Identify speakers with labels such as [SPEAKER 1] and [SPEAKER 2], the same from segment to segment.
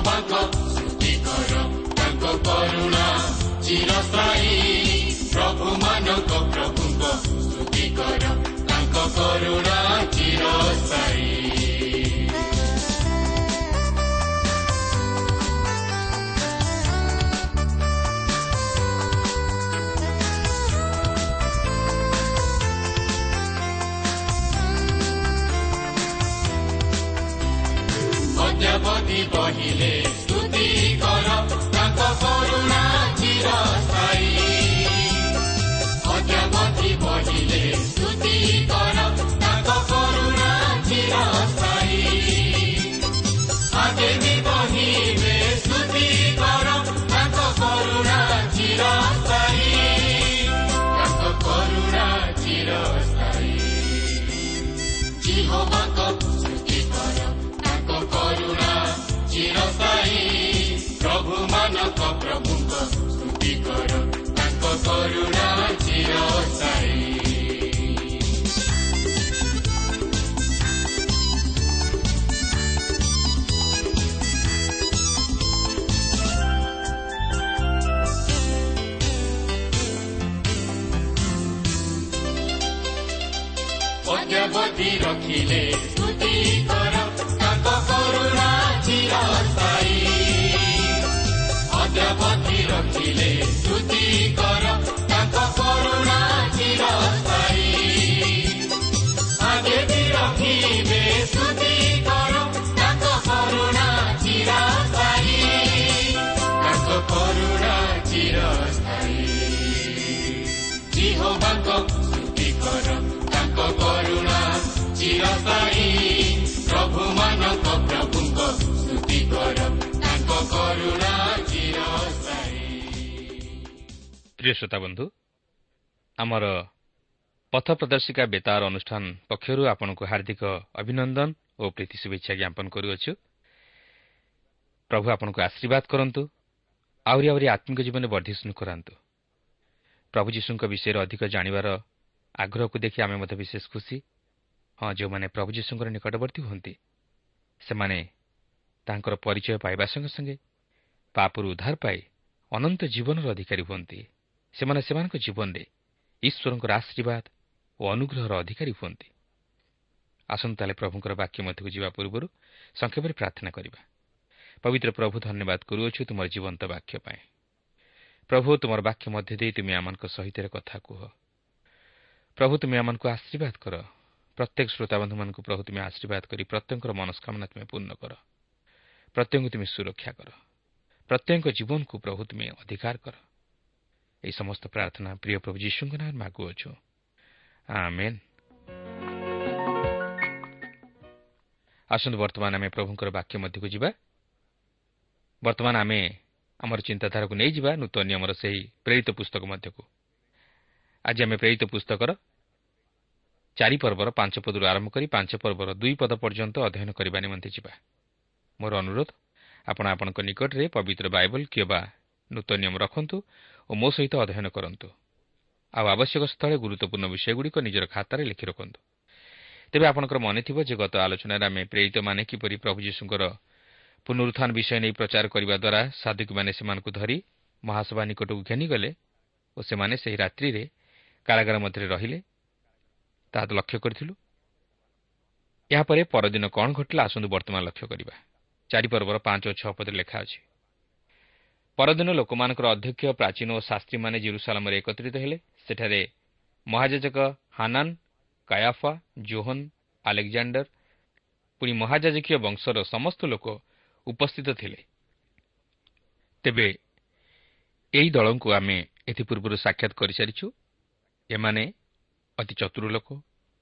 [SPEAKER 1] ଜିହୋବାଙ୍କ ସ୍ତୁତି କର ତାଙ୍କ କରୁଣା ଚିରସ୍ଥାୟୀ ପ୍ରଭୁମାନଙ୍କ ପ୍ରଭୁଙ୍କ ସ୍ତୁତି କର ତାଙ୍କ କରୁଣା ତାଙ୍କ କରୁଣା ଚିରସ୍ଥାୟୀ ତାଙ୍କ କରୁଣା ଚିରସ୍ଥାୟୀ ଅଦ୍ୟାବଧି ପ୍ରଭୁଙ୍କ
[SPEAKER 2] ବନ୍ଧୁ ଆମର ପଥ ପ୍ରଦର୍ଶିକା ବେତାର ଅନୁଷ୍ଠାନ ପକ୍ଷରୁ ଆପଣଙ୍କୁ ହାର୍ଦ୍ଦିକ ଅଭିନନ୍ଦନ ଓ ପ୍ରୀତି ଶୁଭେଚ୍ଛା ଜ୍ଞାପନ କରୁଅଛୁ ପ୍ରଭୁ ଆପଣଙ୍କୁ ଆଶୀର୍ବାଦ କରନ୍ତୁ ଆହୁରି ଆହୁରି ଆତ୍ମିକ ଜୀବନରେ ବର୍ଦ୍ଧିଷ୍ଣୁ କରାନ୍ତୁ। ପ୍ରଭୁ ଯୀଶୁଙ୍କ ବିଷୟରେ ଅଧିକ ଜାଣିବାର ଆଗ୍ରହକୁ ଦେଖି ଆମେ ମଧ୍ୟ ବିଶେଷ ଖୁସି। ହଁ ଯେଉଁମାନେ ପ୍ରଭୁ ଯୀଶୁଙ୍କର ନିକଟବର୍ତ୍ତୀ ହୁଅନ୍ତି ସେମାନେ ତାଙ୍କର ପରିଚୟ ପାଇବା ସଙ୍ଗେ ସଙ୍ଗେ ପାପରୁ ଉଦ୍ଧାର ପାଇ ଅନନ୍ତ ଜୀବନର ଅଧିକାରୀ ହୁଅନ୍ତି। ସେମାନେ ସେମାନଙ୍କ ଜୀବନରେ ଈଶ୍ୱରଙ୍କର ଆଶୀର୍ବାଦ ଓ ଅନୁଗ୍ରହର ଅଧିକାରୀ ହୁଅନ୍ତି। ଆସନ୍ତୁ ତାହେଲେ ପ୍ରଭୁଙ୍କର ବାକ୍ୟ ମଧ୍ୟକୁ ଯିବା ପୂର୍ବରୁ ସଂକ୍ଷେପରେ ପ୍ରାର୍ଥନା କରିବା। ପବିତ୍ର ପ୍ରଭୁ ଧନ୍ୟବାଦ କରୁଅଛୁ ତୁମର ଜୀବନ୍ତ ବାକ୍ୟ ପାଇଁ ପ୍ରଭୁ ତୁମର ବାକ୍ୟ ମଧ୍ୟ ଦେଇ ତୁମେ ଆମମାନଙ୍କ ସହିତ କଥା କୁହ ପ୍ରଭୁ ତୁମେ ଆମମାନଙ୍କୁ ଆଶୀର୍ବାଦ କର ପ୍ରତ୍ୟେକ ଶ୍ରୋତାବନ୍ଧୁମାନଙ୍କୁ ପ୍ରଭୁ ତୁମେ ଆଶୀର୍ବାଦ କରି ପ୍ରତ୍ୟେକଙ୍କର ମନସ୍କାମନା ତୁମେ ପୂର୍ଣ୍ଣ କର ପ୍ରତ୍ୟେକଙ୍କୁ ତୁମେ ସୁରକ୍ଷା କର ପ୍ରତ୍ୟେକଙ୍କ ଜୀବନକୁ ପ୍ରଭୁ ତୁମେ ଅଧିକାର କର ଏହି ସମସ୍ତ ପ୍ରାର୍ଥନା ପ୍ରିୟ ପ୍ରଭୁ ଯୀଶୁଙ୍କ ନାଁ ମାଗୁଅଛୁ ଆସନ୍ତୁ ବର୍ତ୍ତମାନ ଆମେ ପ୍ରଭୁଙ୍କର ବାକ୍ୟ ମଧ୍ୟକୁ ଯିବା ବର୍ତ୍ତମାନ ଆମେ ଆମର ଚିନ୍ତାଧାରାକୁ ନେଇଯିବା ନୂତନ ନିୟମର ସେହି ପ୍ରେରିତ ପୁସ୍ତକ ମଧ୍ୟକୁ। ଆଜି ଆମେ ପ୍ରେରିତ ପୁସ୍ତକର ଚାରି ପର୍ବର ପାଞ୍ଚ ପଦରୁ ଆରମ୍ଭ କରି ପାଞ୍ଚ ପର୍ବର ଦୁଇ ପଦ ପର୍ଯ୍ୟନ୍ତ ଅଧ୍ୟୟନ କରିବା ନିମନ୍ତେ ଯିବା। ମୋର ଅନୁରୋଧ ଆପଣ ଆପଣଙ୍କ ନିକଟରେ ପବିତ୍ର ବାଇବଲ କିମ୍ବା ନୂତନ ନିୟମ ରଖନ୍ତୁ ଓ ମୋ ସହିତ ଅଧ୍ୟୟନ କରନ୍ତୁ। ଆଉ ଆବଶ୍ୟକ ସ୍ଥଳେ ଗୁରୁତ୍ୱପୂର୍ଣ୍ଣ ବିଷୟଗୁଡ଼ିକ ନିଜର ଖାତାରେ ଲେଖି ରଖନ୍ତୁ। ତେବେ ଆପଣଙ୍କର ମନେଥିବ ଯେ ଗତ ଆଲୋଚନାରେ ଆମେ ପ୍ରେରିତମାନେ କିପରି ପ୍ରଭୁ ଯୀଶୁଙ୍କର ପୁନରୁତ୍ଥାନ ବିଷୟ ନେଇ ପ୍ରଚାର କରିବା ଦ୍ୱାରା ସାଧୁକୀମାନେ ସେମାନଙ୍କୁ ଧରି ମହାସଭା ନିକଟକୁ ଘେନିଗଲେ ଓ ସେମାନେ ସେହି ରାତ୍ରିରେ କାରାଗାର ମଧ୍ୟରେ ରହିଲେ। ତାହା ଲକ୍ଷ୍ୟ କରିଥିଲୁ। ଏହାପରେ ପରଦିନ କ'ଣ ଘଟିଲା ଆସନ୍ତୁ ବର୍ତ୍ତମାନ ଲକ୍ଷ୍ୟ କରିବା। ଚାରିପର୍ବର ପାଞ୍ଚ ଓ ଛଅ ପଦରେ ଲେଖା ଅଛି। ପରଦିନ ଲୋକମାନଙ୍କର ଅଧ୍ୟକ୍ଷ ପ୍ରାଚୀନ ଓ ଶାସ୍ତ୍ରୀମାନେ ଜିରୁସାଲାମରେ ଏକତ୍ରିତ ହେଲେ। ସେଠାରେ ମହାଯାଜକ ହାନାନ୍ କାୟାଫା ଜୋହନ୍ ଆଲେକ୍ଜାଣ୍ଡର ପୁଣି ମହାଯାଜକୀୟ ବଂଶର ସମସ୍ତ ଲୋକ ଉପସ୍ଥିତ ଥିଲେ। ତେବେ ଏହି ଦଳଙ୍କୁ ଆମେ ଏଥିପୂର୍ବରୁ ସାକ୍ଷାତ କରିସାରିଛୁ। ଏମାନେ ଅତି ଚତୁର ଲୋକ।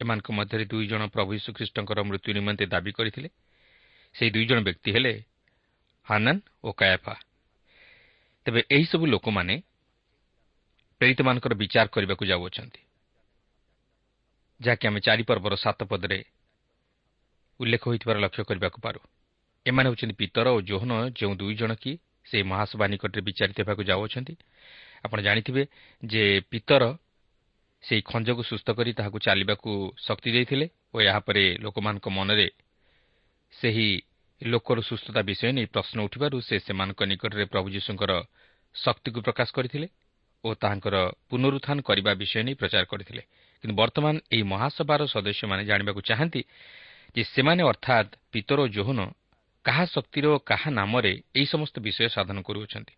[SPEAKER 2] ଏମାନଙ୍କ ମଧ୍ୟରେ ଦୁଇ ଜଣ ପ୍ରଭୁ ଯୀଶୁଖ୍ରୀଷ୍ଟଙ୍କର ମୃତ୍ୟୁ ନିମନ୍ତେ ଦାବି କରିଥିଲେ। ସେହି ଦୁଇ ଜଣ ବ୍ୟକ୍ତି ହେଲେ ହାନାନ୍ ଓ କାୟାଫା। ତେବେ ଏହିସବୁ ଲୋକମାନେ ପ୍ରେରିତମାନଙ୍କର ବିଚାର କରିବାକୁ ଯାଉଅଛନ୍ତି ଯାହାକି ଆମେ ଚାରିପର୍ବର ସାତ ପଦରେ ଉଲ୍ଲେଖ ହୋଇଥିବାର ଲକ୍ଷ୍ୟ କରିବାକୁ ପାରୁ। ଏମାନେ ହେଉଛନ୍ତି ପିତର ଓ ଜୋହନ ଯେଉଁ ଦୁଇ ଜଣ କି ସେହି ମହାସଭା ନିକଟରେ ବିଚାରିତ ହେବାକୁ ଯାଉଅଛନ୍ତି। ଆପଣ ଜାଣିଥିବେ ଯେ ପିତର ସେହି ଖଞ୍ଜକୁ ସୁସ୍ଥ କରି ତାହାକୁ ଚାଲିବାକୁ ଶକ୍ତି ଦେଇଥିଲେ ଓ ଏହାପରେ ଲୋକମାନଙ୍କ ମନରେ ସେହି ଲୋକର ସୁସ୍ଥତା ବିଷୟ ନେଇ ପ୍ରଶ୍ନ ଉଠିବାରୁ ସେ ସେମାନଙ୍କ ନିକଟରେ ପ୍ରଭୁ ଯୀଶୁଙ୍କର ଶକ୍ତିକୁ ପ୍ରକାଶ କରିଥିଲେ ଓ ତାହାଙ୍କର ପୁନରୁତ୍ଥାନ କରିବା ବିଷୟ ନେଇ ପ୍ରଚାର କରିଥିଲେ। କିନ୍ତୁ ବର୍ତ୍ତମାନ ଏହି ମହାସଭାର ସଦସ୍ୟମାନେ ଜାଣିବାକୁ ଚାହାନ୍ତି ଯେ ସେମାନେ ଅର୍ଥାତ୍ ପିତର ଓ ଜୋହନ କାହା ଶକ୍ତିର ଓ କାହା ନାମରେ ଏହି ସମସ୍ତ ବିଷୟ ସାଧନ କରୁଅଛନ୍ତି।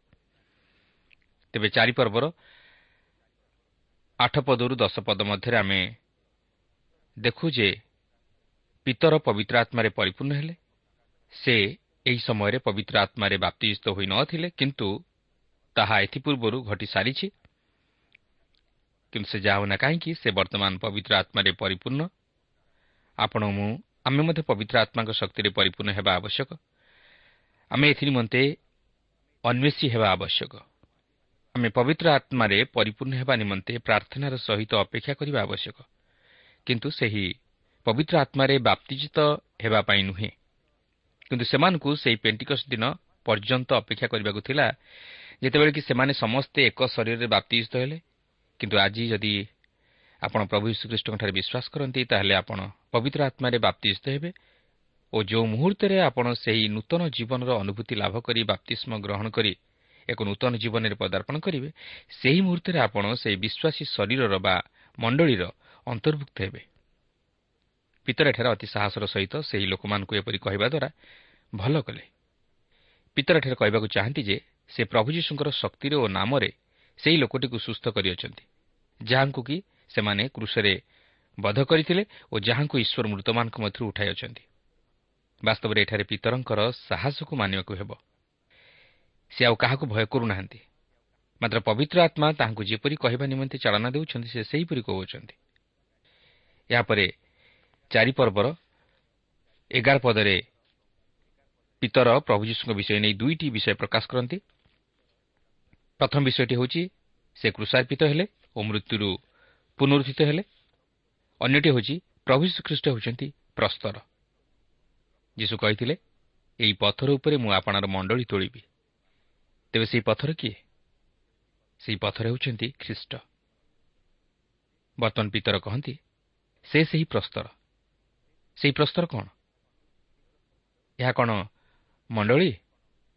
[SPEAKER 2] ତେବେ ଚାରିପର୍ବର ଆଠ ପଦରୁ ଦଶ ପଦ ମଧ୍ୟରେ ଆମେ ଦେଖୁ ଯେ ପିତର ପବିତ୍ର ଆତ୍ମାରେ ପରିପୂର୍ଣ୍ଣ ହେଲେ। ସେ ଏହି ସମୟରେ ପବିତ୍ର ଆତ୍ମାରେ ବାପ୍ତିଜିତ ହୋଇନଥିଲେ କିନ୍ତୁ ତାହା ଏଥିପୂର୍ବରୁ ଘଟିସାରିଛି କିନ୍ତୁ ସେ ଯାଉନା କାହିଁକି ସେ ବର୍ତ୍ତମାନ ପବିତ୍ର ଆତ୍ମାରେ ପରିପୂର୍ଣ୍ଣ। ଆପଣ ମୁଁ ଆମେ ମଧ୍ୟ ପବିତ୍ର ଆତ୍ମାଙ୍କ ଶକ୍ତିରେ ପରିପୂର୍ଣ୍ଣ ହେବା ଆବଶ୍ୟକ। ଆମେ ଏଥି ନିମନ୍ତେ ଅନ୍ୱେଷୀ ହେବା ଆବଶ୍ୟକ। ଆମେ ପବିତ୍ର ଆତ୍ମାରେ ପରିପୂର୍ଣ୍ଣ ହେବା ନିମନ୍ତେ ପ୍ରାର୍ଥନାର ସହିତ ଅପେକ୍ଷା କରିବା ଆବଶ୍ୟକ। କିନ୍ତୁ ସେହି ପବିତ୍ର ଆତ୍ମାରେ ବାପ୍ତିଜିତ ହେବା ପାଇଁ ନୁହେଁ। କିନ୍ତୁ ସେମାନଙ୍କୁ ସେହି ପେଣ୍ଟିକସ୍ ଦିନ ପର୍ଯ୍ୟନ୍ତ ଅପେକ୍ଷା କରିବାକୁ ଥିଲା ଯେତେବେଳେ କି ସେମାନେ ସମସ୍ତେ ଏକ ଶରୀରରେ ବାପ୍ତିଜିତ ହେଲେ। କିନ୍ତୁ ଆଜି ଯଦି ଆପଣ ପ୍ରଭୁ ଶ୍ରୀକୃଷ୍ଣଙ୍କଠାରେ ବିଶ୍ୱାସ କରନ୍ତି ତାହେଲେ ଆପଣ ପବିତ୍ର ଆତ୍ମାରେ ବାପ୍ତିଜିତ ହେବେ ଓ ଯେଉଁ ମୁହୂର୍ତ୍ତରେ ଆପଣ ସେହି ନୂତନ ଜୀବନର ଅନୁଭୂତି ଲାଭ କରି ବାପ୍ତିଷ୍ମ ଗ୍ରହଣ କରି ଏକ ନୂତନ ଜୀବନରେ ପଦାର୍ପଣ କରିବେ ସେହି ମୁହୂର୍ତ୍ତରେ ଆପଣ ସେହି ବିଶ୍ୱାସୀ ଶରୀରର ବା ମଣ୍ଡଳୀର ଅନ୍ତର୍ଭୁକ୍ତ ହେବେ। ପିତର ଏଠାରେ ଅତି ସାହସର ସହିତ ସେହି ଲୋକମାନଙ୍କୁ ଏପରି କହିବା ଦ୍ୱାରା ଭଲ କଲେ। ପିତର ଏଠାରେ କହିବାକୁ ଚାହାନ୍ତି ଯେ ସେ ପ୍ରଭୁ ଯୀଶୁଙ୍କର ଶକ୍ତିରେ ଓ ନାମରେ ସେହି ଲୋକଟିକୁ ସୁସ୍ଥ କରିଅଛନ୍ତି ଯାହାଙ୍କୁ କି ସେମାନେ କୃଷରେ ବଧ କରିଥିଲେ ଓ ଯାହାଙ୍କୁ ଈଶ୍ୱର ମୃତମାନଙ୍କ ମଧ୍ୟରୁ ଉଠାଇଅଛନ୍ତି ବାସ୍ତବରେ ଏଠାରେ ପିତରଙ୍କର ସାହସକୁ ମାନିବାକୁ ହେବ। ସେ ଆଉ କାହାକୁ ଭୟ କରୁନାହାନ୍ତି। ମାତ୍ର ପବିତ୍ର ଆତ୍ମା ତାହାଙ୍କୁ ଯେପରି କହିବା ନିମନ୍ତେ ଚାଳନା ଦେଉଛନ୍ତି ସେ ସେହିପରି କହୁଅଛନ୍ତି। ଏହାପରେ ଚାରିପର୍ବର ଏଗାର ପଦରେ ପିତର ପ୍ରଭୁ ଯୀଶୁଙ୍କ ବିଷୟ ନେଇ ଦୁଇଟି ବିଷୟ ପ୍ରକାଶ କରନ୍ତି। ପ୍ରଥମ ବିଷୟଟି ହେଉଛି ସେ କୃଷାର୍ପିତ ହେଲେ ଓ ମୃତ୍ୟୁରୁ ପୁନରୁଦ୍ଧିତ ହେଲେ ଅନ୍ୟଟି ହେଉଛି ପ୍ରଭୁ ଶ୍ରୀଖ୍ରୀଷ୍ଟ ହେଉଛନ୍ତି ପ୍ରସ୍ତର ଯୀଶୁ କହିଥିଲେ ଏହି ପଥର ଉପରେ ମୁଁ ଆପଣାର ମଣ୍ଡଳୀ ତୋଳିବି ତେବେ ସେହି ପଥର କିଏ ସେହି ପଥର ହେଉଛନ୍ତି ଖ୍ରୀଷ୍ଟ ବର୍ତ୍ତମାନ ପିତର କହନ୍ତି ସେ ସେହି ପ୍ରସ୍ତର ସେହି ପ୍ରସ୍ତର କ'ଣ ଏହା କ'ଣ ମଣ୍ଡଳୀ